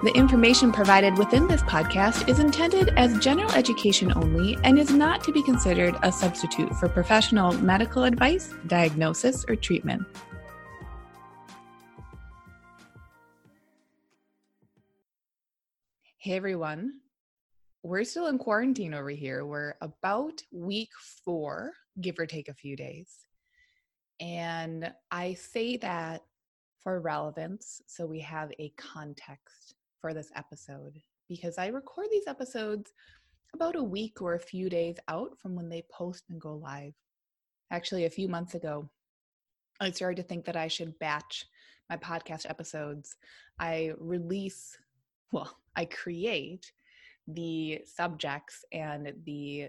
The information provided within this podcast is intended as general education only and is not to be considered a substitute for professional medical advice, diagnosis, or treatment. Hey everyone. We're still in quarantine over here. We're about week four, give or take a few days. And I say that for relevance so we have a context for this episode because I record these episodes about a week or a few days out from when they post and go live. Actually, a few months ago, I started to think that I should batch my podcast episodes. I release, well, I create the subjects and the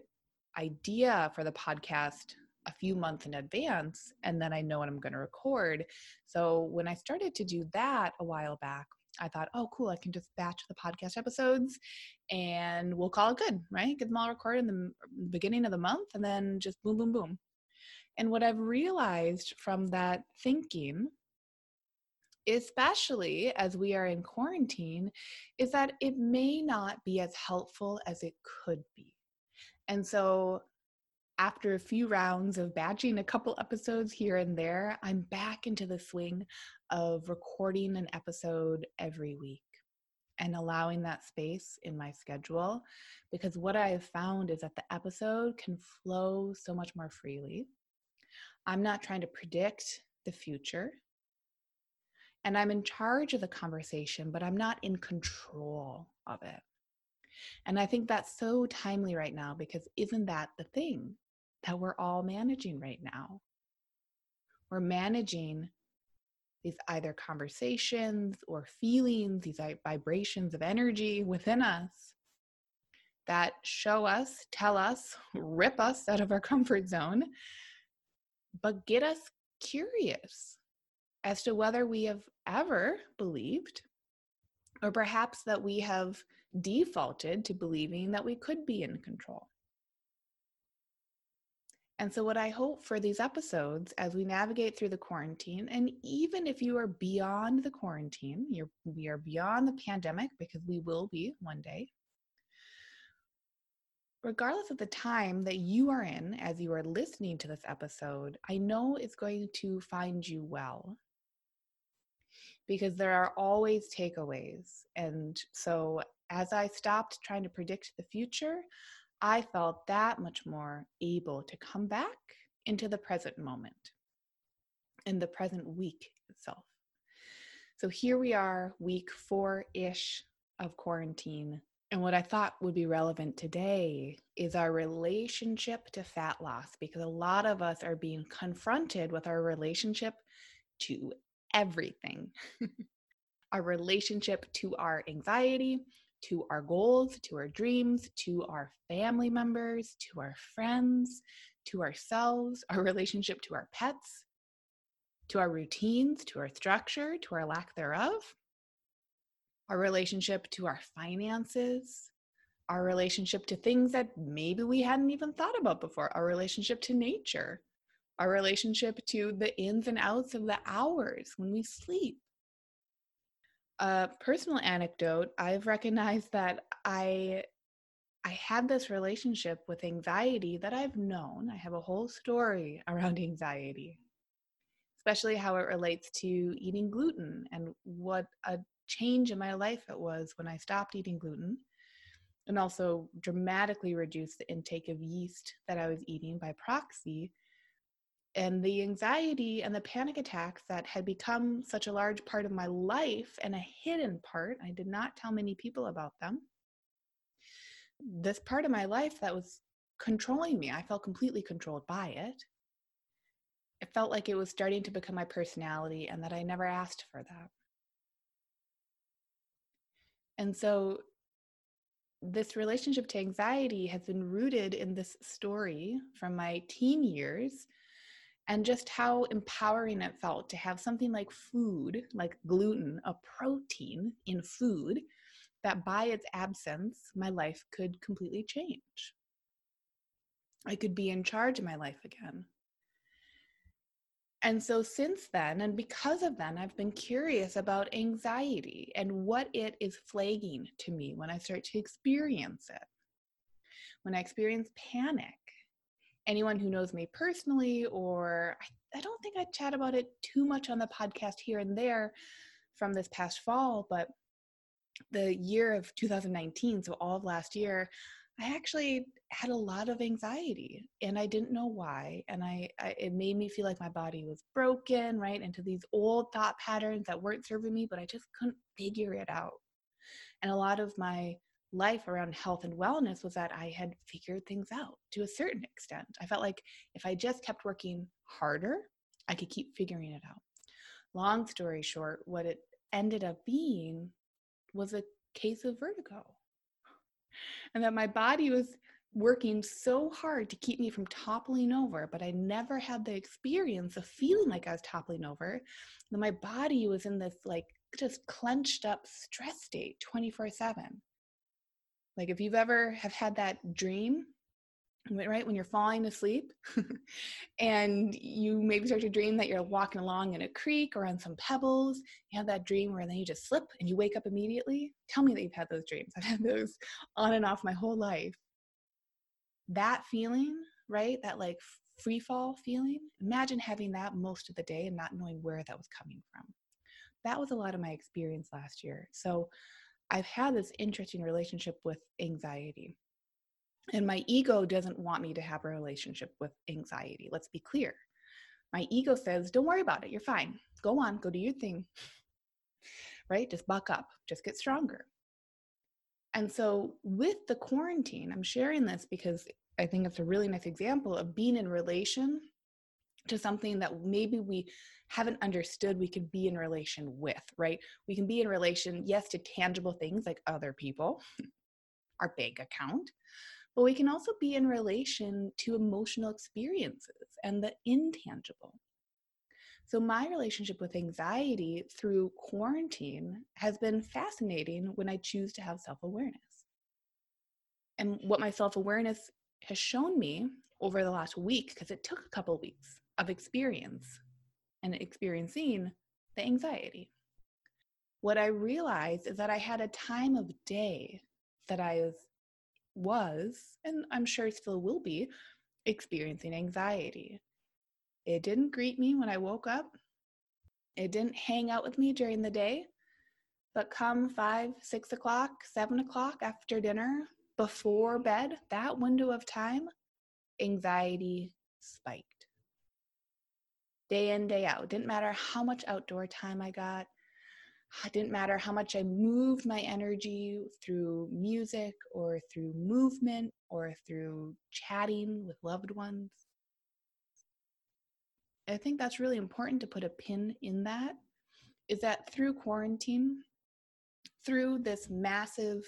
idea for the podcast a few months in advance, and then I know what I'm going to record. So when I started to do that a while back, I thought, oh, cool, I can just batch the podcast episodes and we'll call it good, right? Get them all recorded in the beginning of the month and then just boom, boom, boom. And what I've realized from that thinking, especially as we are in quarantine, is that it may not be as helpful as it could be. And so after a few rounds of batching a couple episodes here and there, I'm back into the swing of recording an episode every week and allowing that space in my schedule because what I have found is that the episode can flow so much more freely. I'm not trying to predict the future. And I'm in charge of the conversation, but I'm not in control of it. And I think that's so timely right now because isn't that the thing? That we're all managing right now. We're managing these either conversations or feelings, these vibrations of energy within us that show us, tell us, rip us out of our comfort zone, but get us curious as to whether we have ever believed, or perhaps that we have defaulted to believing that we could be in control. And so, what I hope for these episodes as we navigate through the quarantine, and even if you are beyond the quarantine, you're, we are beyond the pandemic because we will be one day, regardless of the time that you are in as you are listening to this episode, I know it's going to find you well because there are always takeaways. And so, as I stopped trying to predict the future, I felt that much more able to come back into the present moment in the present week itself. So here we are, week four ish of quarantine. And what I thought would be relevant today is our relationship to fat loss, because a lot of us are being confronted with our relationship to everything our relationship to our anxiety, to our goals, to our dreams, to our family members, to our friends, to ourselves, our relationship to our pets, to our routines, to our structure, to our lack thereof, our relationship to our finances, our relationship to things that maybe we hadn't even thought about before, our relationship to nature, our relationship to the ins and outs of the hours when we sleep, a personal anecdote, I've recognized that I I had this relationship with anxiety that I've known. I have a whole story around anxiety, especially how it relates to eating gluten and what a change in my life it was when I stopped eating gluten and also dramatically reduced the intake of yeast that I was eating by proxy. And the anxiety and the panic attacks that had become such a large part of my life and a hidden part, I did not tell many people about them. This part of my life that was controlling me, I felt completely controlled by it. It felt like it was starting to become my personality and that I never asked for that. And so this relationship to anxiety has been rooted in this story from my teen years and just how empowering it felt to have something like food, like gluten, a protein in food, that by its absence, my life could completely change. I could be in charge of my life again. And so, since then, and because of then, I've been curious about anxiety and what it is flagging to me when I start to experience it. When I experience panic, anyone who knows me personally, or I, I don't think I chat about it too much on the podcast here and there from this past fall, but the year of 2019, so all of last year, I actually had a lot of anxiety and I didn't know why. And I, I, it made me feel like my body was broken, right? Into these old thought patterns that weren't serving me, but I just couldn't figure it out. And a lot of my life around health and wellness was that I had figured things out to a certain extent. I felt like if I just kept working harder, I could keep figuring it out. Long story short, what it ended up being was a case of vertigo and that my body was working so hard to keep me from toppling over, but I never had the experience of feeling like I was toppling over. That my body was in this like just clenched up stress state 24 7. Like if you've ever have had that dream right when you're falling asleep and you maybe start to dream that you're walking along in a creek or on some pebbles you have that dream where then you just slip and you wake up immediately? Tell me that you've had those dreams. I've had those on and off my whole life. That feeling right that like free fall feeling imagine having that most of the day and not knowing where that was coming from. That was a lot of my experience last year. So i've had this interesting relationship with anxiety and my ego doesn't want me to have a relationship with anxiety. Let's be clear. My ego says, don't worry about it. You're fine. Go on, go do your thing. Right? Just buck up, just get stronger. And so, with the quarantine, I'm sharing this because I think it's a really nice example of being in relation to something that maybe we haven't understood we could be in relation with, right? We can be in relation, yes, to tangible things like other people, our bank account, but we can also be in relation to emotional experiences and the intangible. So, my relationship with anxiety through quarantine has been fascinating when I choose to have self awareness. And what my self awareness has shown me over the last week, because it took a couple weeks of experience and experiencing the anxiety. What I realized is that I had a time of day that I was was, and I'm sure still will be, experiencing anxiety. It didn't greet me when I woke up. It didn't hang out with me during the day. But come five, six o'clock, seven o'clock after dinner, before bed, that window of time, anxiety spiked. Day in, day out. Didn't matter how much outdoor time I got, it didn't matter how much I moved my energy through music or through movement or through chatting with loved ones. I think that's really important to put a pin in that is that through quarantine, through this massive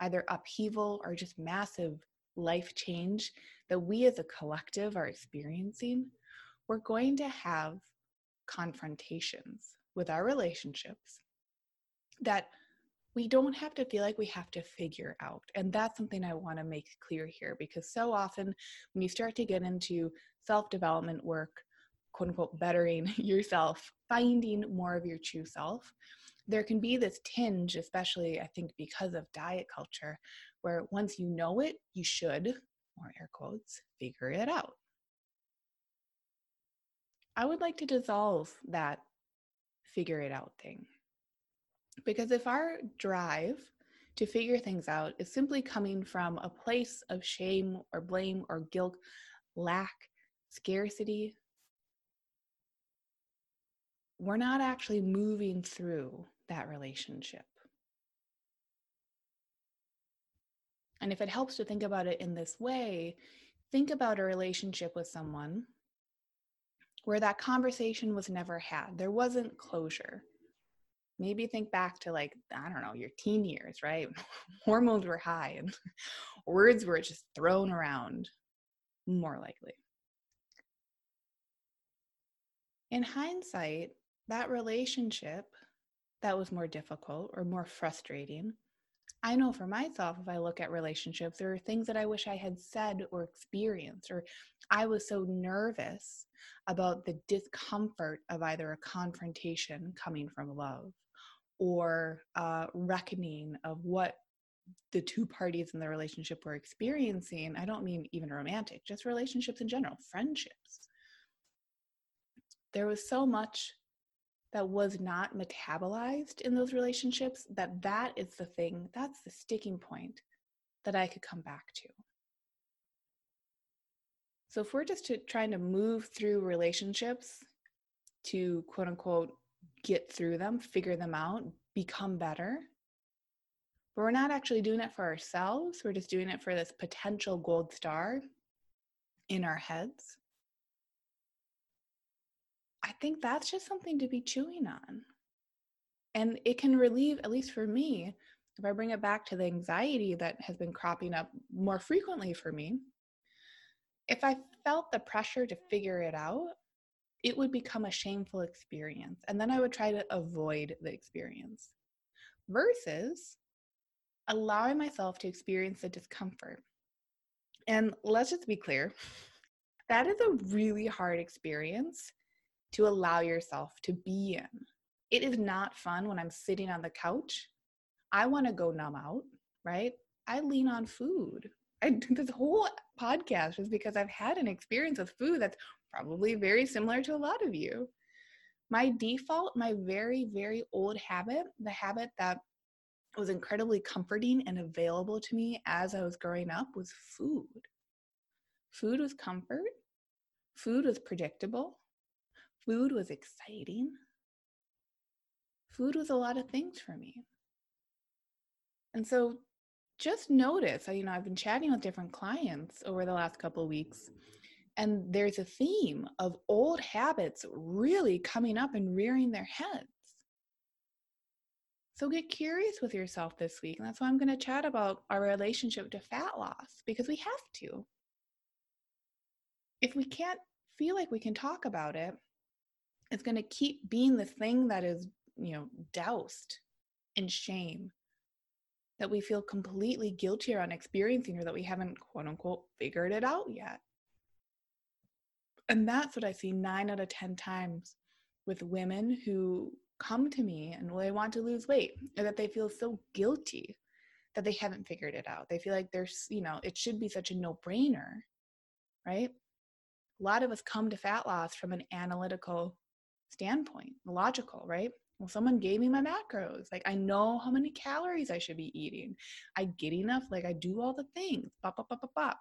either upheaval or just massive life change that we as a collective are experiencing, we're going to have confrontations with our relationships that we don't have to feel like we have to figure out. And that's something I want to make clear here because so often when you start to get into self development work, quote unquote, bettering yourself, finding more of your true self, there can be this tinge, especially I think because of diet culture, where once you know it, you should, or air quotes, figure it out. I would like to dissolve that figure it out thing. Because if our drive to figure things out is simply coming from a place of shame or blame or guilt, lack, scarcity, we're not actually moving through that relationship. And if it helps to think about it in this way, think about a relationship with someone where that conversation was never had. There wasn't closure. Maybe think back to like, I don't know, your teen years, right? Hormones were high and words were just thrown around, more likely. In hindsight, that relationship that was more difficult or more frustrating. I know for myself, if I look at relationships, there are things that I wish I had said or experienced, or I was so nervous about the discomfort of either a confrontation coming from love or a reckoning of what the two parties in the relationship were experiencing. I don't mean even romantic, just relationships in general, friendships. There was so much that was not metabolized in those relationships that that is the thing that's the sticking point that i could come back to. So if we're just to, trying to move through relationships to quote unquote get through them figure them out become better but we're not actually doing it for ourselves we're just doing it for this potential gold star in our heads I think that's just something to be chewing on. And it can relieve, at least for me, if I bring it back to the anxiety that has been cropping up more frequently for me, if I felt the pressure to figure it out, it would become a shameful experience. And then I would try to avoid the experience versus allowing myself to experience the discomfort. And let's just be clear that is a really hard experience to allow yourself to be in. It is not fun when I'm sitting on the couch. I want to go numb out, right? I lean on food. I this whole podcast is because I've had an experience with food that's probably very similar to a lot of you. My default, my very, very old habit, the habit that was incredibly comforting and available to me as I was growing up was food. Food was comfort. Food was predictable. Food was exciting. Food was a lot of things for me. And so just notice, uh, you know, I've been chatting with different clients over the last couple of weeks, and there's a theme of old habits really coming up and rearing their heads. So get curious with yourself this week. And that's why I'm going to chat about our relationship to fat loss because we have to. If we can't feel like we can talk about it, it's going to keep being the thing that is, you know, doused in shame that we feel completely guilty around experiencing or that we haven't quote unquote figured it out yet. And that's what I see nine out of 10 times with women who come to me and they want to lose weight or that they feel so guilty that they haven't figured it out. They feel like there's, you know, it should be such a no brainer, right? A lot of us come to fat loss from an analytical standpoint, logical, right? Well, someone gave me my macros. Like I know how many calories I should be eating. I get enough. Like I do all the things. Bop, bop, bop, bop, bop.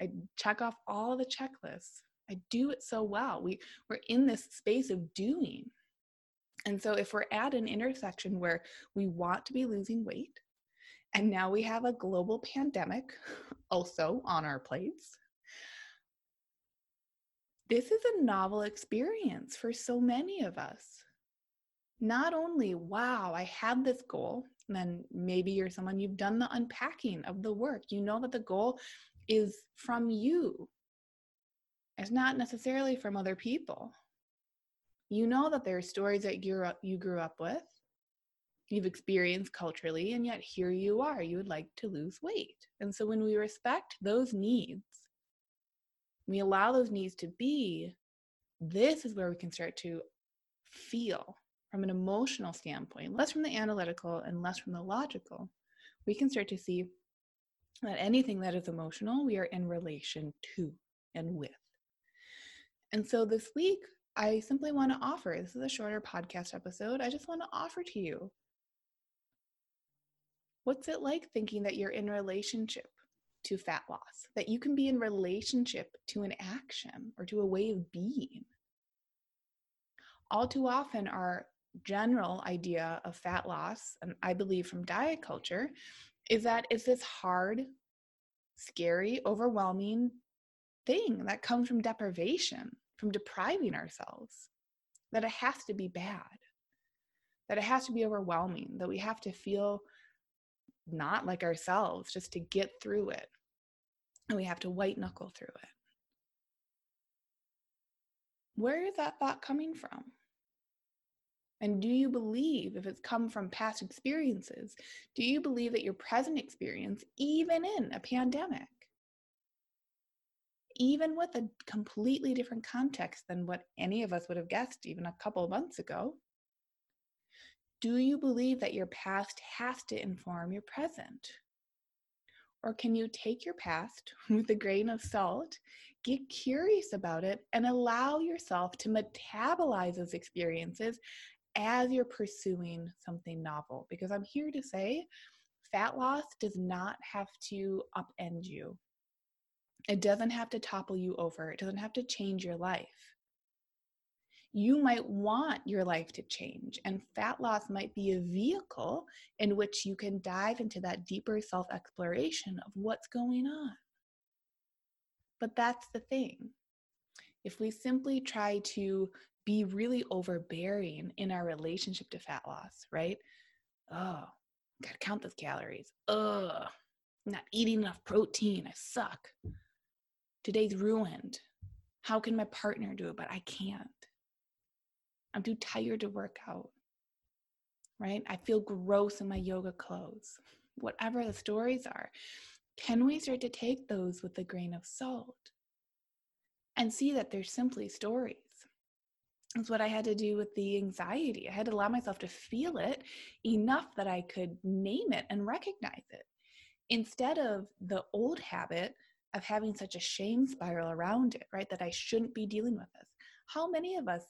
I check off all the checklists. I do it so well. We we're in this space of doing. And so if we're at an intersection where we want to be losing weight, and now we have a global pandemic also on our plates, this is a novel experience for so many of us. Not only, wow, I had this goal, and then maybe you're someone you've done the unpacking of the work. You know that the goal is from you, it's not necessarily from other people. You know that there are stories that you you grew up with, you've experienced culturally, and yet here you are. You would like to lose weight. And so when we respect those needs, we allow those needs to be, this is where we can start to feel from an emotional standpoint, less from the analytical and less from the logical. We can start to see that anything that is emotional, we are in relation to and with. And so this week, I simply want to offer this is a shorter podcast episode. I just want to offer to you What's it like thinking that you're in relationship to fat loss, that you can be in relationship to an action or to a way of being? All too often, our general idea of fat loss, and I believe from diet culture, is that it's this hard, scary, overwhelming thing that comes from deprivation, from depriving ourselves, that it has to be bad, that it has to be overwhelming, that we have to feel not like ourselves just to get through it. And we have to white knuckle through it. Where is that thought coming from? And do you believe, if it's come from past experiences, do you believe that your present experience, even in a pandemic, even with a completely different context than what any of us would have guessed even a couple of months ago, do you believe that your past has to inform your present? Or can you take your past with a grain of salt, get curious about it, and allow yourself to metabolize those experiences as you're pursuing something novel? Because I'm here to say fat loss does not have to upend you, it doesn't have to topple you over, it doesn't have to change your life you might want your life to change. And fat loss might be a vehicle in which you can dive into that deeper self exploration of what's going on. But that's the thing. If we simply try to be really overbearing in our relationship to fat loss, right? Oh, gotta count those calories. Ugh, not eating enough protein. I suck. Today's ruined. How can my partner do it, but I can't? I'm too tired to work out. Right? I feel gross in my yoga clothes. Whatever the stories are, can we start to take those with a grain of salt and see that they're simply stories? That's what I had to do with the anxiety. I had to allow myself to feel it enough that I could name it and recognize it. Instead of the old habit of having such a shame spiral around it, right? That I shouldn't be dealing with this. How many of us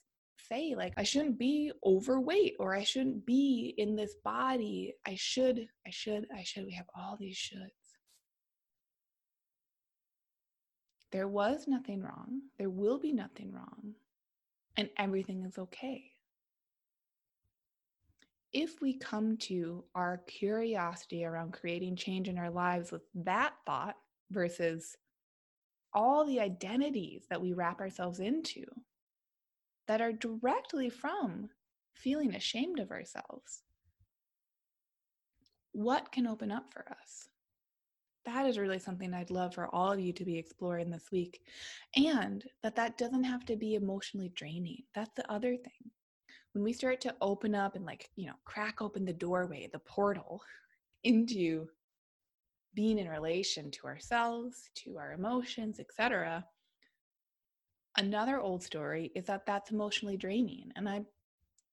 say like i shouldn't be overweight or i shouldn't be in this body. I should i should i should. We have all these shoulds. There was nothing wrong. There will be nothing wrong. And everything is okay. If we come to our curiosity around creating change in our lives with that thought versus all the identities that we wrap ourselves into that are directly from feeling ashamed of ourselves. What can open up for us? That is really something I'd love for all of you to be exploring this week. And that that doesn't have to be emotionally draining. That's the other thing. When we start to open up and like, you know, crack open the doorway, the portal into being in relation to ourselves, to our emotions, etc., Another old story is that that's emotionally draining. And I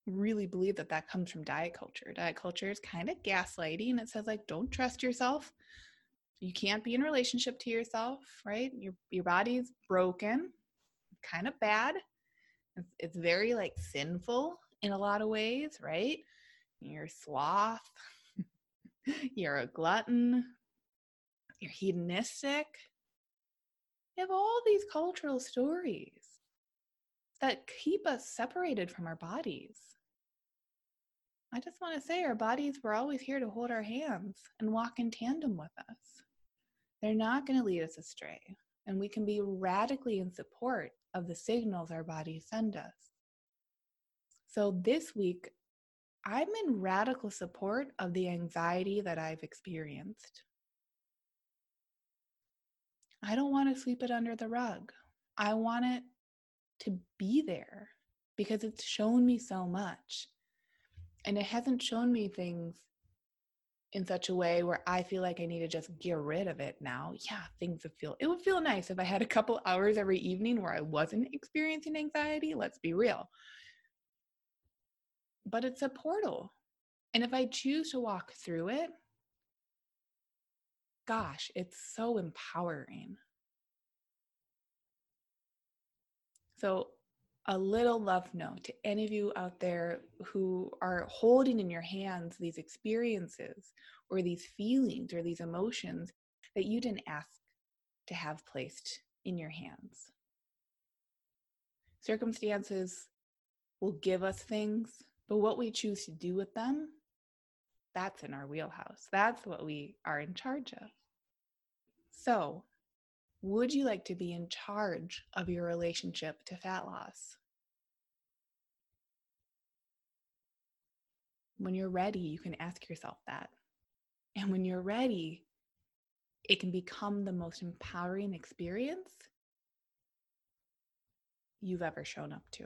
really believe that that comes from diet culture. Diet culture is kind of gaslighting. It says, like, don't trust yourself. You can't be in relationship to yourself, right? Your, your body's broken, kind of bad. It's, it's very like sinful in a lot of ways, right? You're sloth, you're a glutton, you're hedonistic, we have all these cultural stories that keep us separated from our bodies. I just want to say our bodies were always here to hold our hands and walk in tandem with us. They're not going to lead us astray, and we can be radically in support of the signals our bodies send us. So this week, I'm in radical support of the anxiety that I've experienced. I don't want to sweep it under the rug. I want it to be there because it's shown me so much. And it hasn't shown me things in such a way where I feel like I need to just get rid of it now. Yeah, things would feel, it would feel nice if I had a couple hours every evening where I wasn't experiencing anxiety. Let's be real. But it's a portal. And if I choose to walk through it, gosh, it's so empowering. So a little love note to any of you out there who are holding in your hands these experiences or these feelings or these emotions that you didn't ask to have placed in your hands. Circumstances will give us things, but what we choose to do with them, that's in our wheelhouse. That's what we are in charge of. So, would you like to be in charge of your relationship to fat loss? When you're ready, you can ask yourself that. And when you're ready, it can become the most empowering experience you've ever shown up to.